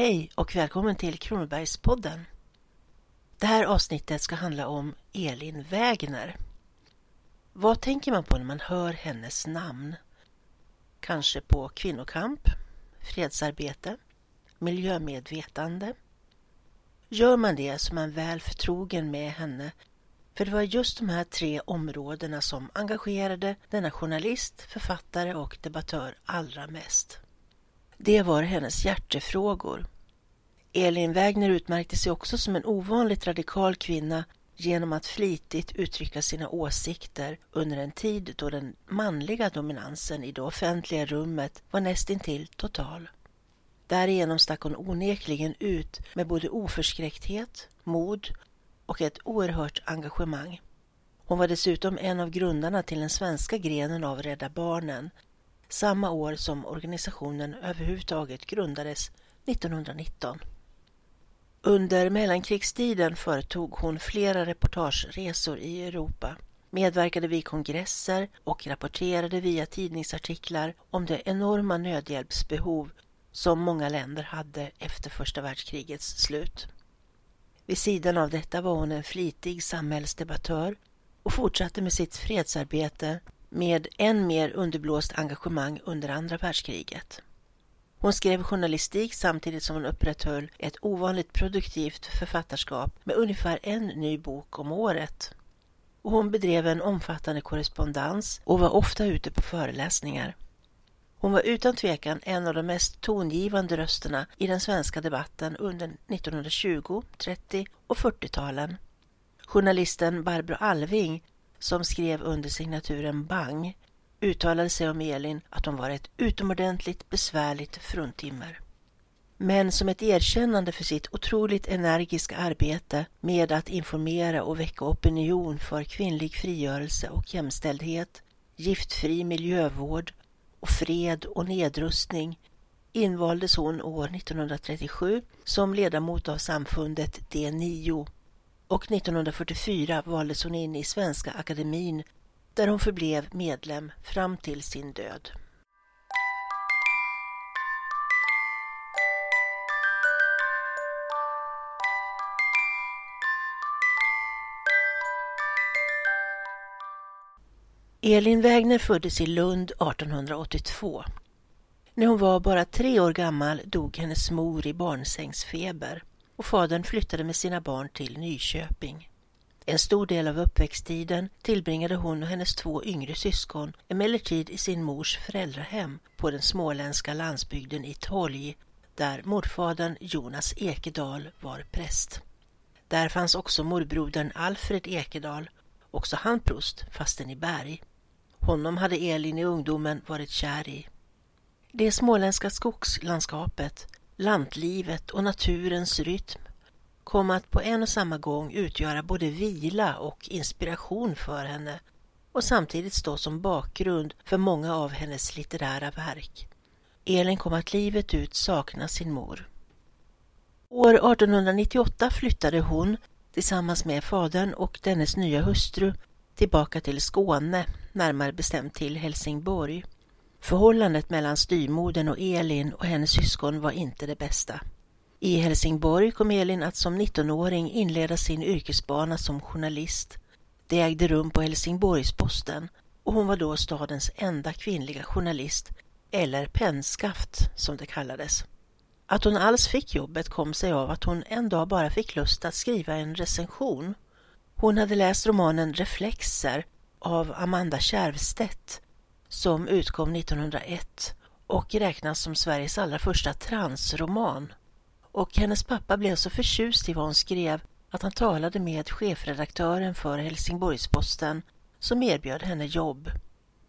Hej och välkommen till Kronobergspodden. Det här avsnittet ska handla om Elin Wägner. Vad tänker man på när man hör hennes namn? Kanske på kvinnokamp, fredsarbete, miljömedvetande. Gör man det så är man väl förtrogen med henne för det var just de här tre områdena som engagerade denna journalist, författare och debattör allra mest. Det var hennes hjärtefrågor. Elin Wägner utmärkte sig också som en ovanligt radikal kvinna genom att flitigt uttrycka sina åsikter under en tid då den manliga dominansen i det offentliga rummet var nästintill total. Därigenom stack hon onekligen ut med både oförskräckthet, mod och ett oerhört engagemang. Hon var dessutom en av grundarna till den svenska grenen av Rädda Barnen samma år som organisationen överhuvudtaget grundades 1919. Under mellankrigstiden företog hon flera reportageresor i Europa, medverkade vid kongresser och rapporterade via tidningsartiklar om det enorma nödhjälpsbehov som många länder hade efter första världskrigets slut. Vid sidan av detta var hon en flitig samhällsdebattör och fortsatte med sitt fredsarbete med än mer underblåst engagemang under andra världskriget. Hon skrev journalistik samtidigt som hon upprätthöll ett ovanligt produktivt författarskap med ungefär en ny bok om året. Och hon bedrev en omfattande korrespondens och var ofta ute på föreläsningar. Hon var utan tvekan en av de mest tongivande rösterna i den svenska debatten under 1920-, 30 och 40-talen. Journalisten Barbro Alving som skrev under signaturen Bang, uttalade sig om Elin att hon var ett utomordentligt besvärligt fruntimmer. Men som ett erkännande för sitt otroligt energiska arbete med att informera och väcka opinion för kvinnlig frigörelse och jämställdhet, giftfri miljövård och fred och nedrustning invaldes hon år 1937 som ledamot av samfundet D9 och 1944 valdes hon in i Svenska Akademin där hon förblev medlem fram till sin död. Elin Wägner föddes i Lund 1882. När hon var bara tre år gammal dog hennes mor i barnsängsfeber och fadern flyttade med sina barn till Nyköping. En stor del av uppväxttiden tillbringade hon och hennes två yngre syskon emellertid i sin mors föräldrahem på den småländska landsbygden i Tolg där morfadern Jonas Ekedal var präst. Där fanns också morbrodern Alfred Ekedal, också han prost, fastän i berg. Honom hade Elin i ungdomen varit kär i. Det småländska skogslandskapet lantlivet och naturens rytm kom att på en och samma gång utgöra både vila och inspiration för henne och samtidigt stå som bakgrund för många av hennes litterära verk. Elin kom att livet ut sakna sin mor. År 1898 flyttade hon tillsammans med fadern och dennes nya hustru tillbaka till Skåne, närmare bestämt till Helsingborg. Förhållandet mellan styrmodern och Elin och hennes syskon var inte det bästa. I Helsingborg kom Elin att som 19-åring inleda sin yrkesbana som journalist. Det ägde rum på Helsingborgs-Posten och hon var då stadens enda kvinnliga journalist, eller pennskaft som det kallades. Att hon alls fick jobbet kom sig av att hon en dag bara fick lust att skriva en recension. Hon hade läst romanen Reflexer av Amanda Kärvstedt som utkom 1901 och räknas som Sveriges allra första transroman. Och hennes pappa blev så förtjust i vad hon skrev att han talade med chefredaktören för Helsingborgs-Posten som erbjöd henne jobb.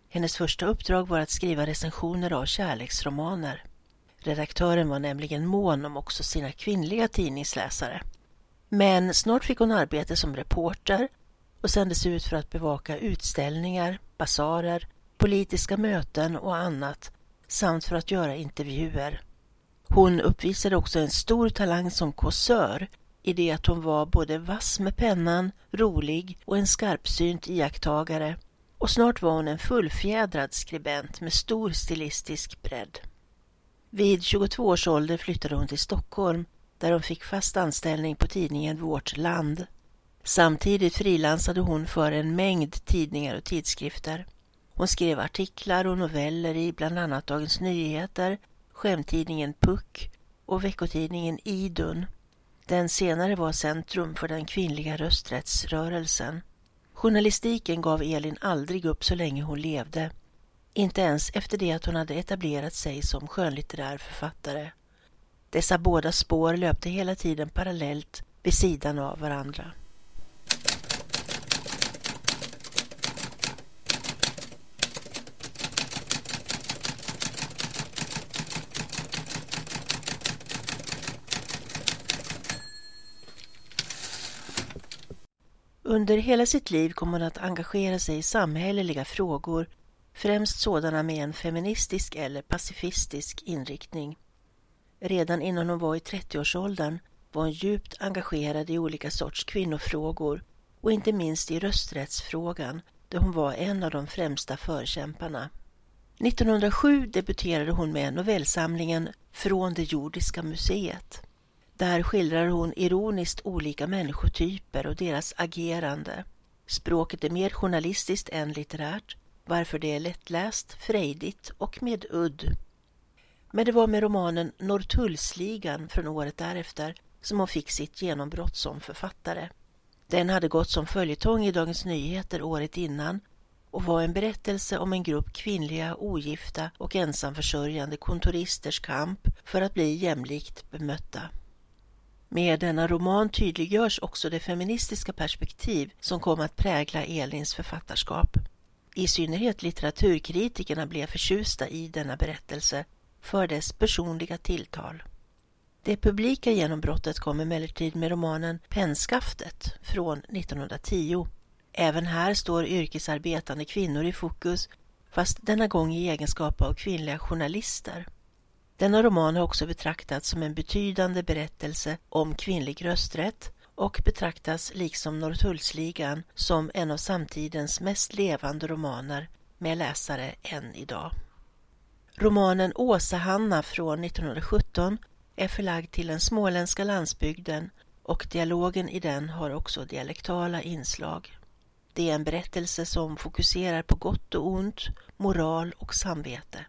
Hennes första uppdrag var att skriva recensioner av kärleksromaner. Redaktören var nämligen mån om också sina kvinnliga tidningsläsare. Men snart fick hon arbete som reporter och sändes ut för att bevaka utställningar, basarer politiska möten och annat samt för att göra intervjuer. Hon uppvisade också en stor talang som kåsör i det att hon var både vass med pennan, rolig och en skarpsynt iakttagare och snart var hon en fullfjädrad skribent med stor stilistisk bredd. Vid 22 års ålder flyttade hon till Stockholm där hon fick fast anställning på tidningen Vårt Land. Samtidigt frilansade hon för en mängd tidningar och tidskrifter. Hon skrev artiklar och noveller i bland annat Dagens Nyheter, skämttidningen Puck och veckotidningen Idun. Den senare var centrum för den kvinnliga rösträttsrörelsen. Journalistiken gav Elin aldrig upp så länge hon levde. Inte ens efter det att hon hade etablerat sig som skönlitterär författare. Dessa båda spår löpte hela tiden parallellt vid sidan av varandra. Under hela sitt liv kom hon att engagera sig i samhälleliga frågor, främst sådana med en feministisk eller pacifistisk inriktning. Redan innan hon var i 30-årsåldern var hon djupt engagerad i olika sorts kvinnofrågor och inte minst i rösträttsfrågan där hon var en av de främsta förkämparna. 1907 debuterade hon med novellsamlingen Från det jordiska museet. Där skildrar hon ironiskt olika människotyper och deras agerande. Språket är mer journalistiskt än litterärt, varför det är lättläst, frejdigt och med udd. Men det var med romanen Norrtullsligan från året därefter som hon fick sitt genombrott som författare. Den hade gått som följetong i Dagens Nyheter året innan och var en berättelse om en grupp kvinnliga, ogifta och ensamförsörjande kontoristers kamp för att bli jämlikt bemötta. Med denna roman tydliggörs också det feministiska perspektiv som kom att prägla Elins författarskap. I synnerhet litteraturkritikerna blev förtjusta i denna berättelse för dess personliga tilltal. Det publika genombrottet kom emellertid med romanen Pennskaftet från 1910. Även här står yrkesarbetande kvinnor i fokus, fast denna gång i egenskap av kvinnliga journalister. Denna roman har också betraktats som en betydande berättelse om kvinnlig rösträtt och betraktas liksom Norrtullsligan som en av samtidens mest levande romaner med läsare än idag. Romanen Åsa-Hanna från 1917 är förlagd till den småländska landsbygden och dialogen i den har också dialektala inslag. Det är en berättelse som fokuserar på gott och ont, moral och samvete.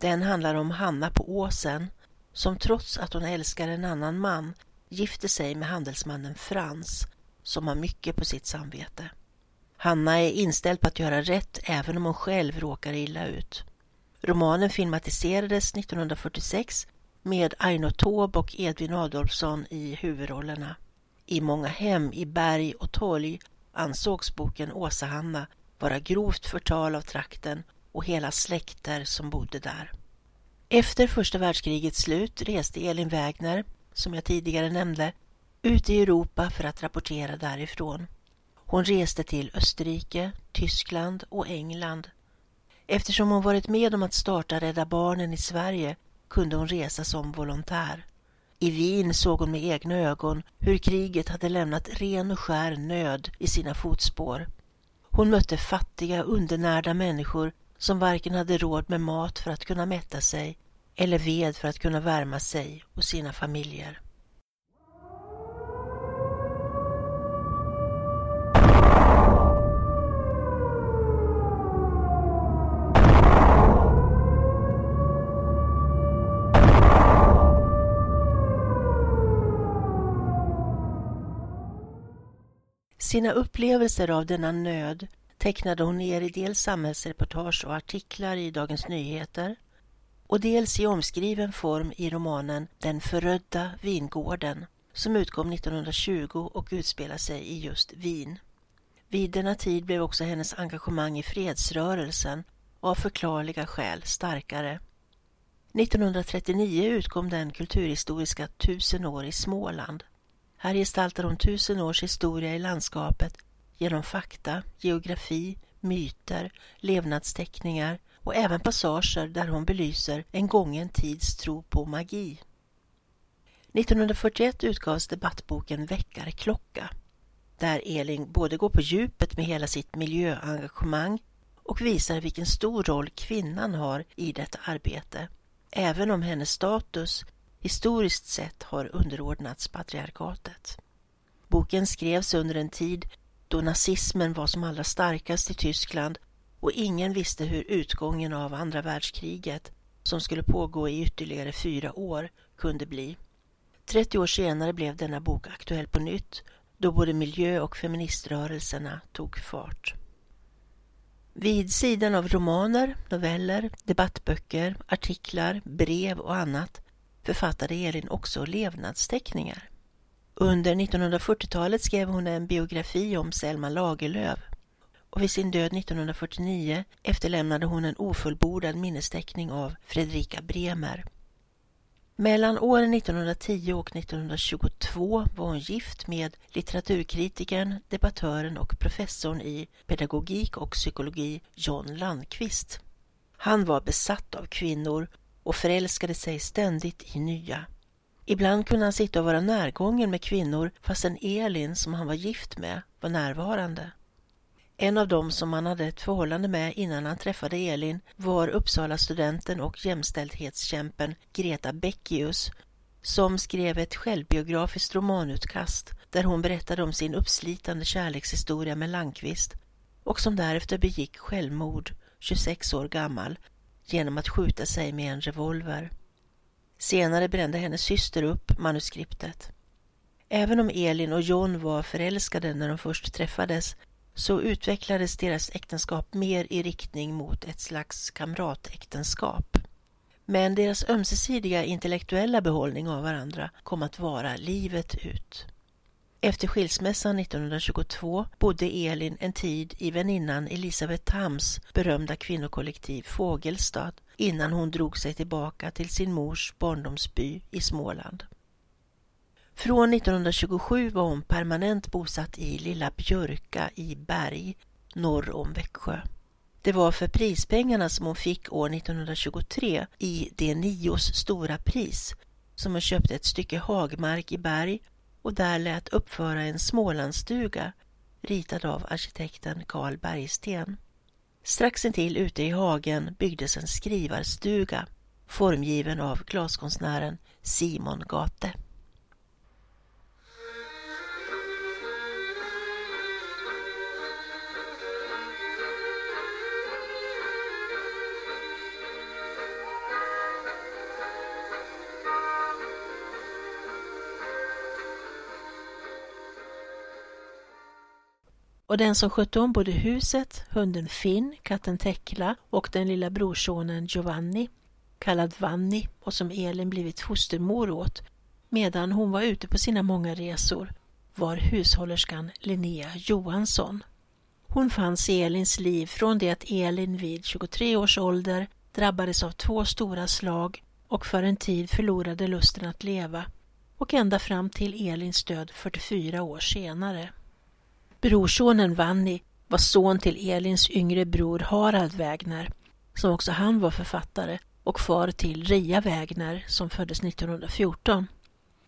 Den handlar om Hanna på åsen som trots att hon älskar en annan man gifter sig med handelsmannen Frans som har mycket på sitt samvete. Hanna är inställd på att göra rätt även om hon själv råkar illa ut. Romanen filmatiserades 1946 med Aino Taube och Edvin Adolfsson i huvudrollerna. I många hem i Berg och Tolg ansågs boken Åsa-Hanna vara grovt förtal av trakten och hela släkter som bodde där. Efter första världskrigets slut reste Elin Wägner, som jag tidigare nämnde, ut i Europa för att rapportera därifrån. Hon reste till Österrike, Tyskland och England. Eftersom hon varit med om att starta Rädda Barnen i Sverige kunde hon resa som volontär. I Wien såg hon med egna ögon hur kriget hade lämnat ren och skär nöd i sina fotspår. Hon mötte fattiga, undernärda människor som varken hade råd med mat för att kunna mätta sig eller ved för att kunna värma sig och sina familjer. Sina upplevelser av denna nöd tecknade hon ner i dels samhällsreportage och artiklar i Dagens Nyheter och dels i omskriven form i romanen Den förödda vingården som utkom 1920 och utspelar sig i just Wien. Vid denna tid blev också hennes engagemang i fredsrörelsen av förklarliga skäl starkare. 1939 utkom den kulturhistoriska Tusen år i Småland. Här gestaltar hon tusen års historia i landskapet genom fakta, geografi, myter, levnadsteckningar och även passager där hon belyser en gången tids tro på magi. 1941 utgavs debattboken Väckarklocka där Elin både går på djupet med hela sitt miljöengagemang och visar vilken stor roll kvinnan har i detta arbete. även om hennes status historiskt sett har underordnats patriarkatet. Boken skrevs under en tid då nazismen var som allra starkast i Tyskland och ingen visste hur utgången av andra världskriget, som skulle pågå i ytterligare fyra år, kunde bli. 30 år senare blev denna bok aktuell på nytt då både miljö och feministrörelserna tog fart. Vid sidan av romaner, noveller, debattböcker, artiklar, brev och annat författade Elin också levnadsteckningar. Under 1940-talet skrev hon en biografi om Selma Lagerlöf och vid sin död 1949 efterlämnade hon en ofullbordad minnesteckning av Fredrika Bremer. Mellan åren 1910 och 1922 var hon gift med litteraturkritikern, debattören och professorn i pedagogik och psykologi John Landqvist. Han var besatt av kvinnor och förälskade sig ständigt i nya. Ibland kunde han sitta och vara närgången med kvinnor fastän Elin, som han var gift med, var närvarande. En av dem som han hade ett förhållande med innan han träffade Elin var Uppsala-studenten och jämställdhetskämpen Greta Beckius som skrev ett självbiografiskt romanutkast där hon berättade om sin uppslitande kärlekshistoria med Landqvist och som därefter begick självmord, 26 år gammal, genom att skjuta sig med en revolver. Senare brände hennes syster upp manuskriptet. Även om Elin och John var förälskade när de först träffades så utvecklades deras äktenskap mer i riktning mot ett slags kamratäktenskap. Men deras ömsesidiga intellektuella behållning av varandra kom att vara livet ut. Efter skilsmässan 1922 bodde Elin en tid i väninnan Elisabeth Thams berömda kvinnokollektiv Fågelstad innan hon drog sig tillbaka till sin mors barndomsby i Småland. Från 1927 var hon permanent bosatt i Lilla Björka i Berg norr om Växjö. Det var för prispengarna som hon fick år 1923 i de nios stora pris som hon köpte ett stycke hagmark i Berg och där lät uppföra en Smålandsstuga ritad av arkitekten Carl Bergsten. Strax intill ute i hagen byggdes en skrivarstuga formgiven av glaskonstnären Simon Gate. Och den som skötte om både huset, hunden Finn, katten Tekla och den lilla brorsonen Giovanni, kallad Vanni och som Elin blivit fostermor åt medan hon var ute på sina många resor, var hushållerskan Linnea Johansson. Hon fanns i Elins liv från det att Elin vid 23 års ålder drabbades av två stora slag och för en tid förlorade lusten att leva och ända fram till Elins död 44 år senare. Brorsonen Vanni var son till Elins yngre bror Harald Wägner, som också han var författare, och far till Ria Wägner som föddes 1914.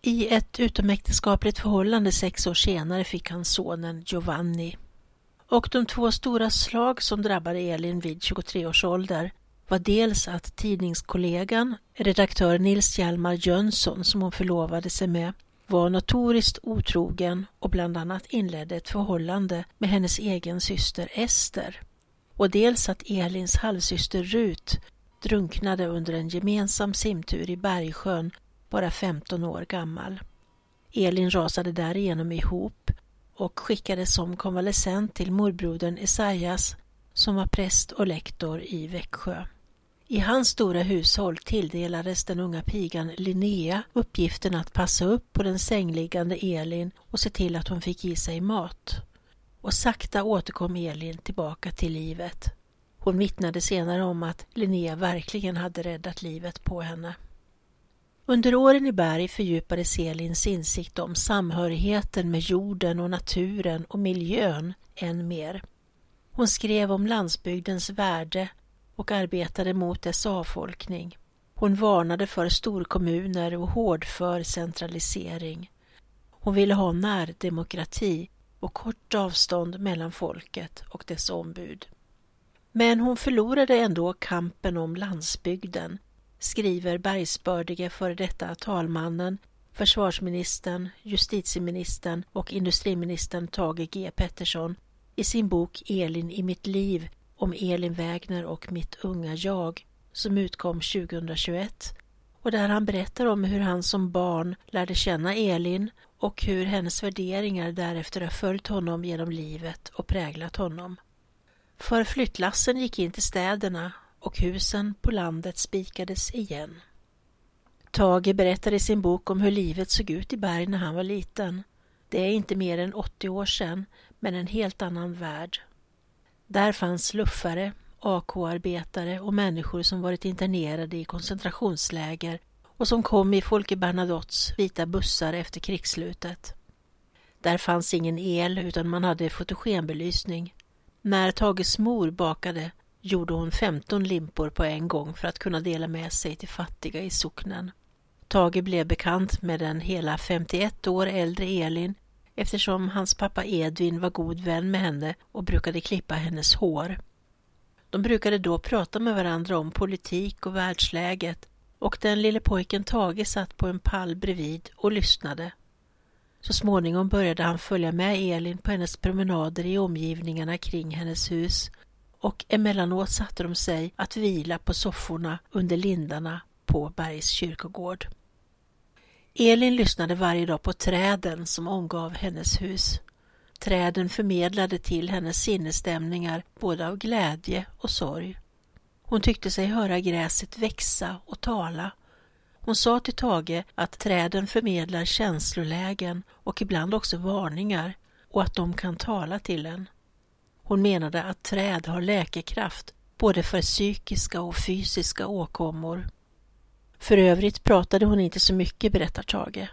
I ett utomäktenskapligt förhållande sex år senare fick han sonen Giovanni. Och de två stora slag som drabbade Elin vid 23 års ålder var dels att tidningskollegan, redaktör Nils Hjalmar Jönsson som hon förlovade sig med, var notoriskt otrogen och bland annat inledde ett förhållande med hennes egen syster Ester. Och dels att Elins halvsyster Rut drunknade under en gemensam simtur i Bergsjön, bara 15 år gammal. Elin rasade därigenom ihop och skickades som konvalescent till morbrodern Esaias som var präst och lektor i Växjö. I hans stora hushåll tilldelades den unga pigan Linnea uppgiften att passa upp på den sängliggande Elin och se till att hon fick i sig mat. Och sakta återkom Elin tillbaka till livet. Hon vittnade senare om att Linnea verkligen hade räddat livet på henne. Under åren i Berg fördjupades Elins insikt om samhörigheten med jorden och naturen och miljön än mer. Hon skrev om landsbygdens värde och arbetade mot dess avfolkning. Hon varnade för storkommuner och hårdför centralisering. Hon ville ha närdemokrati och kort avstånd mellan folket och dess ombud. Men hon förlorade ändå kampen om landsbygden skriver bergsbördige före detta talmannen, försvarsministern, justitieministern och industriministern Tage G Pettersson i sin bok Elin i mitt liv om Elin Wägner och mitt unga jag som utkom 2021 och där han berättar om hur han som barn lärde känna Elin och hur hennes värderingar därefter har följt honom genom livet och präglat honom. För flyttlassen gick in till städerna och husen på landet spikades igen. Tage berättar i sin bok om hur livet såg ut i Berg när han var liten. Det är inte mer än 80 år sedan, men en helt annan värld. Där fanns luffare, AK-arbetare och människor som varit internerade i koncentrationsläger och som kom i Folke Bernadottes vita bussar efter krigsslutet. Där fanns ingen el utan man hade fotogenbelysning. När Tages mor bakade gjorde hon 15 limpor på en gång för att kunna dela med sig till fattiga i socknen. Tage blev bekant med den hela 51 år äldre Elin eftersom hans pappa Edvin var god vän med henne och brukade klippa hennes hår. De brukade då prata med varandra om politik och världsläget och den lille pojken Tage satt på en pall bredvid och lyssnade. Så småningom började han följa med Elin på hennes promenader i omgivningarna kring hennes hus och emellanåt satte de sig att vila på sofforna under lindarna på Bergs kyrkogård. Elin lyssnade varje dag på träden som omgav hennes hus. Träden förmedlade till hennes sinnesstämningar både av glädje och sorg. Hon tyckte sig höra gräset växa och tala. Hon sa till Tage att träden förmedlar känslolägen och ibland också varningar och att de kan tala till en. Hon menade att träd har läkekraft både för psykiska och fysiska åkommor. För övrigt pratade hon inte så mycket, berättar Tage.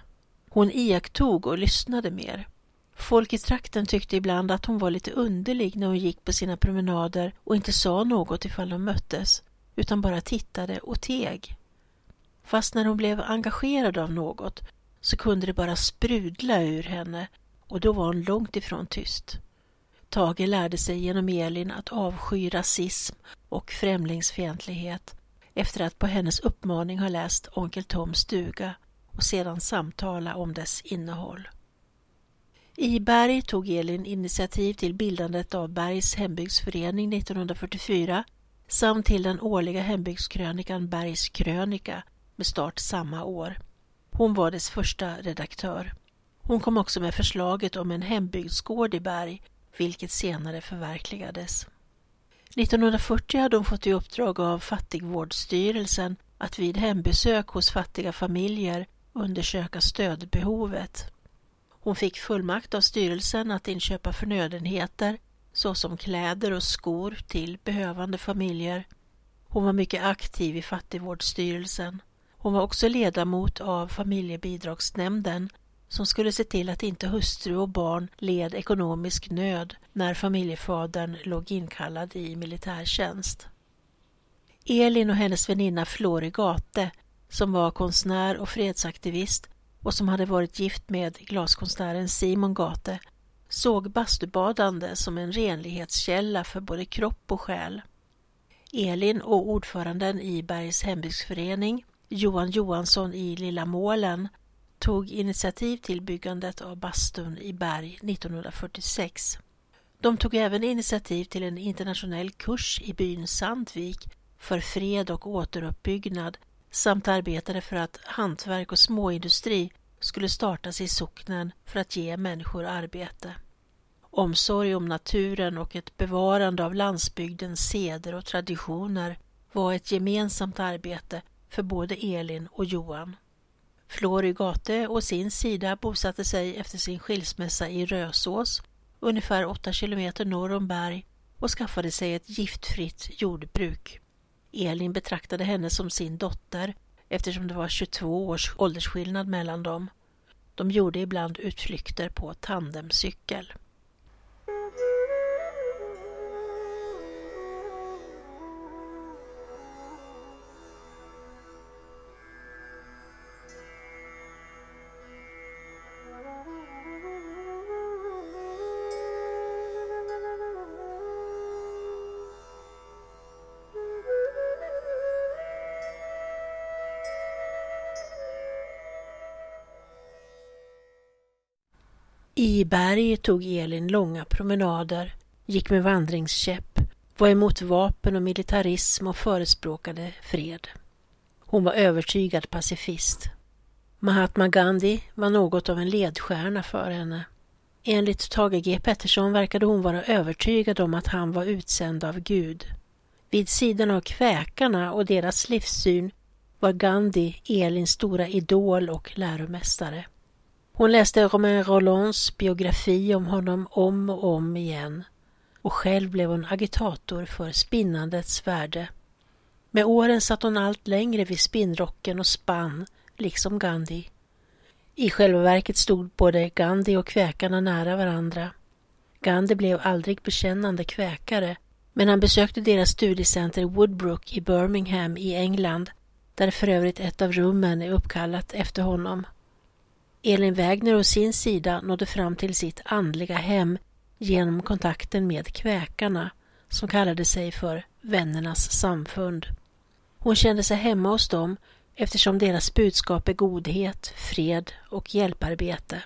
Hon iakttog och lyssnade mer. Folk i trakten tyckte ibland att hon var lite underlig när hon gick på sina promenader och inte sa något ifall de möttes, utan bara tittade och teg. Fast när hon blev engagerad av något så kunde det bara sprudla ur henne och då var hon långt ifrån tyst. Tage lärde sig genom Elin att avsky rasism och främlingsfientlighet efter att på hennes uppmaning ha läst Onkel Toms stuga och sedan samtala om dess innehåll. I Berg tog Elin initiativ till bildandet av Bergs hembygdsförening 1944 samt till den årliga hembygdskrönikan Bergs krönika med start samma år. Hon var dess första redaktör. Hon kom också med förslaget om en hembygdsgård i Berg, vilket senare förverkligades. 1940 hade hon fått i uppdrag av Fattigvårdsstyrelsen att vid hembesök hos fattiga familjer undersöka stödbehovet. Hon fick fullmakt av styrelsen att inköpa förnödenheter såsom kläder och skor till behövande familjer. Hon var mycket aktiv i Fattigvårdsstyrelsen. Hon var också ledamot av familjebidragsnämnden som skulle se till att inte hustru och barn led ekonomisk nöd när familjefadern låg inkallad i militärtjänst. Elin och hennes väninna Florigate, som var konstnär och fredsaktivist och som hade varit gift med glaskonstnären Simon Gate, såg bastubadande som en renlighetskälla för både kropp och själ. Elin och ordföranden i Bergs hembygdsförening, Johan Johansson i Lilla Målen, tog initiativ till byggandet av bastun i Berg 1946. De tog även initiativ till en internationell kurs i byn Sandvik för fred och återuppbyggnad samt arbetade för att hantverk och småindustri skulle startas i socknen för att ge människor arbete. Omsorg om naturen och ett bevarande av landsbygdens seder och traditioner var ett gemensamt arbete för både Elin och Johan. Flori Gate å sin sida bosatte sig efter sin skilsmässa i Rösås, ungefär 8 kilometer norr om Berg och skaffade sig ett giftfritt jordbruk. Elin betraktade henne som sin dotter eftersom det var 22 års åldersskillnad mellan dem. De gjorde ibland utflykter på tandemcykel. Berg tog Elin långa promenader, gick med vandringskäpp, var emot vapen och militarism och förespråkade fred. Hon var övertygad pacifist. Mahatma Gandhi var något av en ledstjärna för henne. Enligt Tage G Pettersson verkade hon vara övertygad om att han var utsänd av Gud. Vid sidan av kväkarna och deras livssyn var Gandhi Elins stora idol och läromästare. Hon läste Romain Rollands biografi om honom om och om igen och själv blev hon agitator för spinnandets värde. Med åren satt hon allt längre vid spinnrocken och spann, liksom Gandhi. I själva verket stod både Gandhi och kväkarna nära varandra. Gandhi blev aldrig bekännande kväkare, men han besökte deras studiecenter Woodbrook i Birmingham i England, där för övrigt ett av rummen är uppkallat efter honom. Elin Wägner å sin sida nådde fram till sitt andliga hem genom kontakten med kväkarna, som kallade sig för Vännernas samfund. Hon kände sig hemma hos dem eftersom deras budskap är godhet, fred och hjälparbete.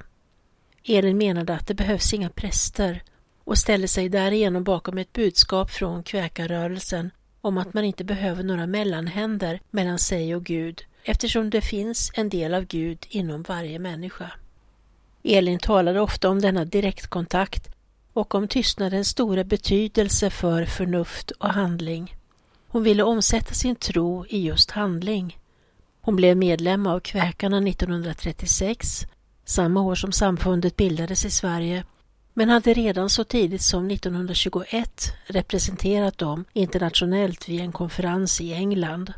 Elin menade att det behövs inga präster och ställde sig därigenom bakom ett budskap från kväkarrörelsen om att man inte behöver några mellanhänder mellan sig och Gud eftersom det finns en del av Gud inom varje människa. Elin talade ofta om denna direktkontakt och om tystnadens stora betydelse för förnuft och handling. Hon ville omsätta sin tro i just handling. Hon blev medlem av Kväkarna 1936, samma år som samfundet bildades i Sverige, men hade redan så tidigt som 1921 representerat dem internationellt vid en konferens i England.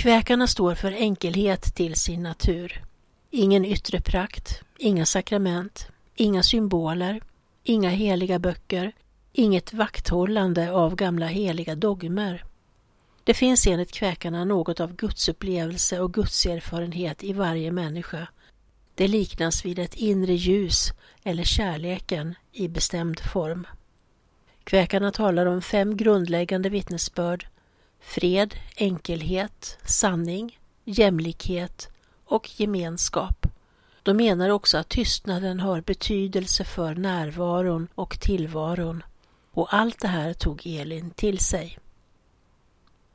Kväkarna står för enkelhet till sin natur. Ingen yttre prakt, inga sakrament, inga symboler, inga heliga böcker, inget vakthållande av gamla heliga dogmer. Det finns enligt kväkarna något av gudsupplevelse och gudserfarenhet i varje människa. Det liknas vid ett inre ljus eller kärleken i bestämd form. Kväkarna talar om fem grundläggande vittnesbörd fred, enkelhet, sanning, jämlikhet och gemenskap. De menar också att tystnaden har betydelse för närvaron och tillvaron. Och allt det här tog Elin till sig.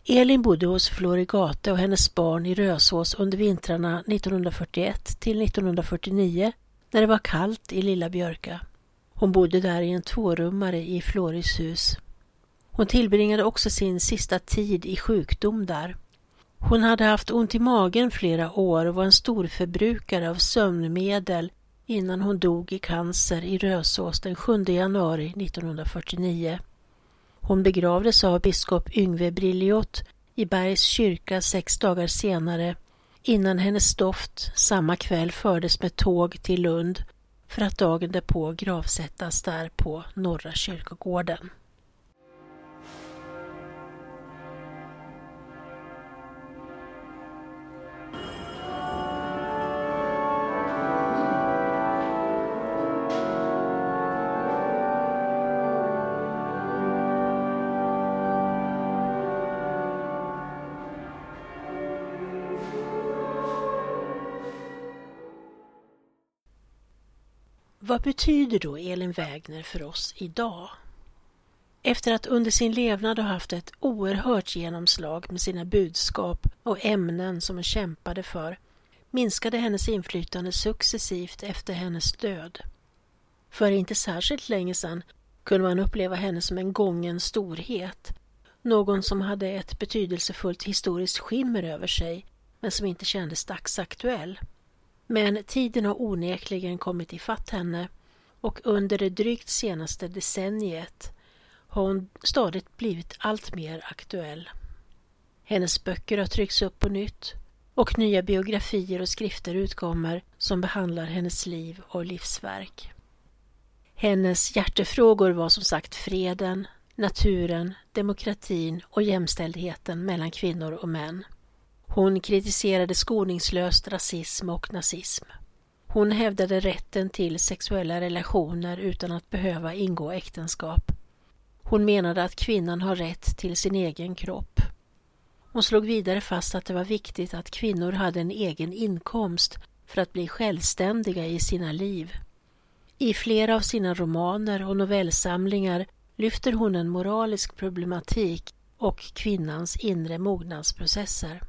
Elin bodde hos Florigate och hennes barn i Rösås under vintrarna 1941 till 1949 när det var kallt i Lilla Björka. Hon bodde där i en tvårummare i Floris hus. Hon tillbringade också sin sista tid i sjukdom där. Hon hade haft ont i magen flera år och var en storförbrukare av sömnmedel innan hon dog i cancer i Rösås den 7 januari 1949. Hon begravdes av biskop Yngve Brilliot i Bergs kyrka sex dagar senare innan hennes doft samma kväll fördes med tåg till Lund för att dagen därpå gravsättas där på Norra kyrkogården. Vad betyder då Elin Wägner för oss idag? Efter att under sin levnad ha haft ett oerhört genomslag med sina budskap och ämnen som hon kämpade för minskade hennes inflytande successivt efter hennes död. För inte särskilt länge sedan kunde man uppleva henne som en gången storhet, någon som hade ett betydelsefullt historiskt skimmer över sig men som inte kändes dagsaktuell. Men tiden har onekligen kommit ifatt henne och under det drygt senaste decenniet har hon stadigt blivit allt mer aktuell. Hennes böcker har tryckts upp på nytt och nya biografier och skrifter utkommer som behandlar hennes liv och livsverk. Hennes hjärtefrågor var som sagt freden, naturen, demokratin och jämställdheten mellan kvinnor och män. Hon kritiserade skoningslöst rasism och nazism. Hon hävdade rätten till sexuella relationer utan att behöva ingå äktenskap. Hon menade att kvinnan har rätt till sin egen kropp. Hon slog vidare fast att det var viktigt att kvinnor hade en egen inkomst för att bli självständiga i sina liv. I flera av sina romaner och novellsamlingar lyfter hon en moralisk problematik och kvinnans inre mognadsprocesser.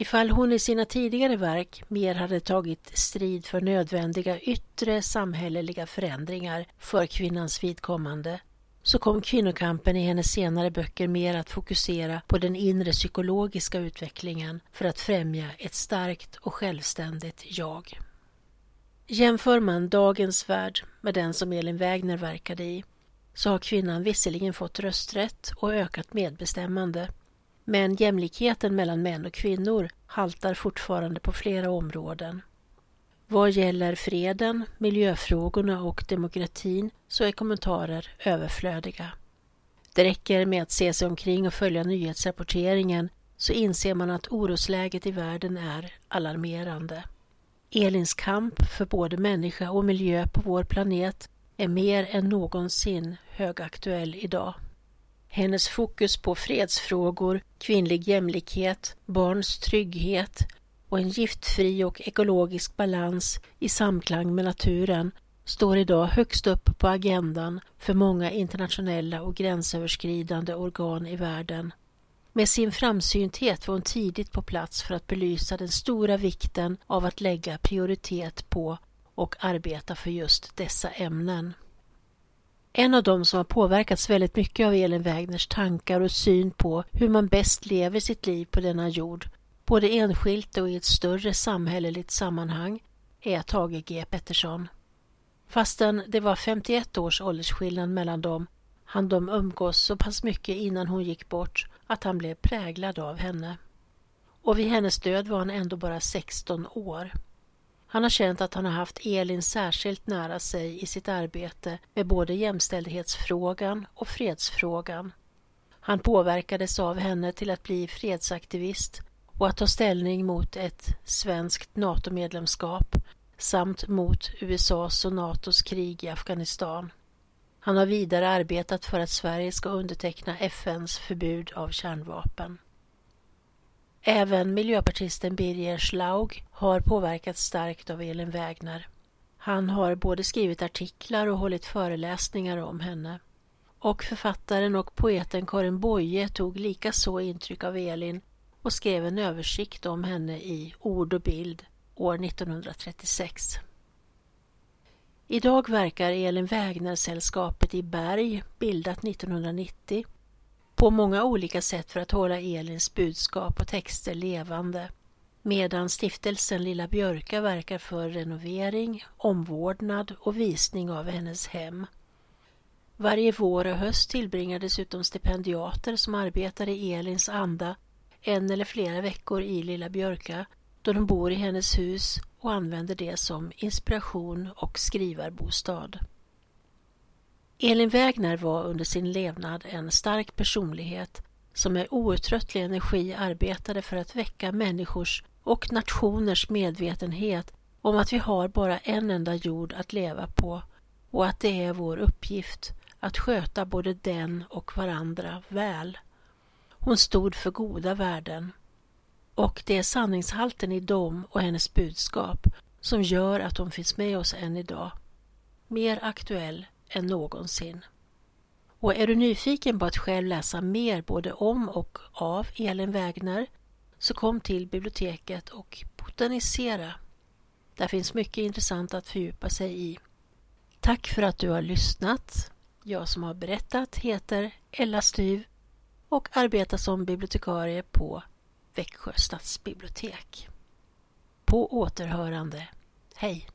Ifall hon i sina tidigare verk mer hade tagit strid för nödvändiga yttre samhälleliga förändringar för kvinnans vidkommande så kom kvinnokampen i hennes senare böcker mer att fokusera på den inre psykologiska utvecklingen för att främja ett starkt och självständigt jag. Jämför man dagens värld med den som Elin Wägner verkade i så har kvinnan visserligen fått rösträtt och ökat medbestämmande men jämlikheten mellan män och kvinnor haltar fortfarande på flera områden. Vad gäller freden, miljöfrågorna och demokratin så är kommentarer överflödiga. Det räcker med att se sig omkring och följa nyhetsrapporteringen så inser man att orosläget i världen är alarmerande. Elins kamp för både människa och miljö på vår planet är mer än någonsin högaktuell idag. Hennes fokus på fredsfrågor, kvinnlig jämlikhet, barns trygghet och en giftfri och ekologisk balans i samklang med naturen står idag högst upp på agendan för många internationella och gränsöverskridande organ i världen. Med sin framsynthet var hon tidigt på plats för att belysa den stora vikten av att lägga prioritet på och arbeta för just dessa ämnen. En av dem som har påverkats väldigt mycket av Elin Wägners tankar och syn på hur man bäst lever sitt liv på denna jord, både enskilt och i ett större samhälleligt sammanhang, är Tage G Pettersson. Fastän det var 51 års åldersskillnad mellan dem hann de umgås så pass mycket innan hon gick bort att han blev präglad av henne. Och vid hennes död var han ändå bara 16 år. Han har känt att han har haft Elin särskilt nära sig i sitt arbete med både jämställdhetsfrågan och fredsfrågan. Han påverkades av henne till att bli fredsaktivist och att ta ställning mot ett svenskt NATO-medlemskap samt mot USAs och NATOs krig i Afghanistan. Han har vidare arbetat för att Sverige ska underteckna FNs förbud av kärnvapen. Även miljöpartisten Birger Schlaug har påverkats starkt av Elin Wägner. Han har både skrivit artiklar och hållit föreläsningar om henne. Och författaren och poeten Karin Boye tog likaså intryck av Elin och skrev en översikt om henne i Ord och bild år 1936. Idag verkar Elin Wägner-sällskapet i Berg, bildat 1990, på många olika sätt för att hålla Elins budskap och texter levande medan stiftelsen Lilla Björka verkar för renovering, omvårdnad och visning av hennes hem. Varje vår och höst tillbringar dessutom stipendiater som arbetar i Elins anda en eller flera veckor i Lilla Björka då de bor i hennes hus och använder det som inspiration och skrivarbostad. Elin Wägner var under sin levnad en stark personlighet som med outtröttlig energi arbetade för att väcka människors och nationers medvetenhet om att vi har bara en enda jord att leva på och att det är vår uppgift att sköta både den och varandra väl. Hon stod för goda värden och det är sanningshalten i dem och hennes budskap som gör att hon finns med oss än idag. Mer aktuell än någonsin. Och är du nyfiken på att själv läsa mer både om och av Elin Wägner så kom till biblioteket och botanisera. Där finns mycket intressant att fördjupa sig i. Tack för att du har lyssnat. Jag som har berättat heter Ella Styv och arbetar som bibliotekarie på Växjö stadsbibliotek. På återhörande. Hej!